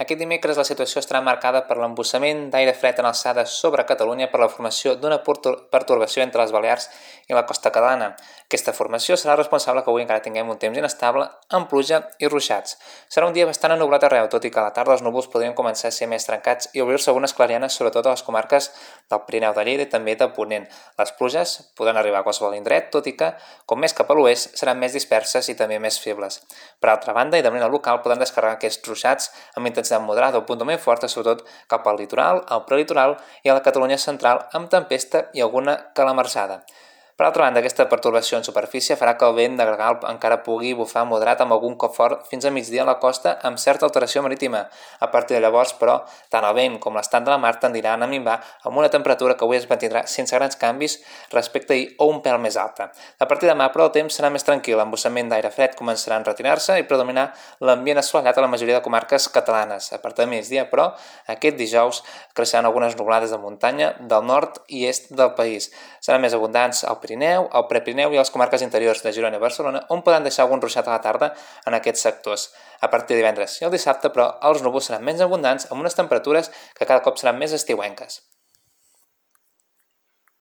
Aquest dimecres la situació estarà marcada per l'embussament d'aire fred en alçada sobre Catalunya per la formació d'una pertorbació entre les Balears i la costa catalana. Aquesta formació serà responsable que avui encara tinguem un temps inestable amb pluja i ruixats. Serà un dia bastant ennublat arreu, tot i que a la tarda els núvols podrien començar a ser més trencats i obrir-se algunes clarianes, sobretot a les comarques del Pirineu de Lleida i també de Ponent. Les pluges podran arribar a qualsevol indret, tot i que, com més cap a l'oest, seran més disperses i també més febles. Per altra banda, i de manera local, poden descarregar aquests ruixats amb intensitat intensitat moderada o puntament forta, sobretot cap al litoral, al prelitoral i a la Catalunya central, amb tempesta i alguna calamarsada. Per altra banda, aquesta pertorbació en superfície farà que el vent de gregal encara pugui bufar moderat amb algun cop fort fins a migdia a la costa amb certa alteració marítima. A partir de llavors, però, tant el vent com l'estat de la mar tendiran a minvar amb una temperatura que avui es mantindrà sense grans canvis respecte a ahir o un pèl més alta. A partir de demà, però, el temps serà més tranquil, l'embossament d'aire fred començarà a retirar-se i predominar l'ambient assolellat a la majoria de comarques catalanes. A partir de migdia, però, aquest dijous creixeran algunes nublades de muntanya del nord i est del país. Seran més abundants al Pirineu, al Prepirineu i les comarques interiors de Girona i Barcelona, on poden deixar algun ruixat a la tarda en aquests sectors. A partir de divendres i el dissabte, però, els núvols seran menys abundants amb unes temperatures que cada cop seran més estiuenques.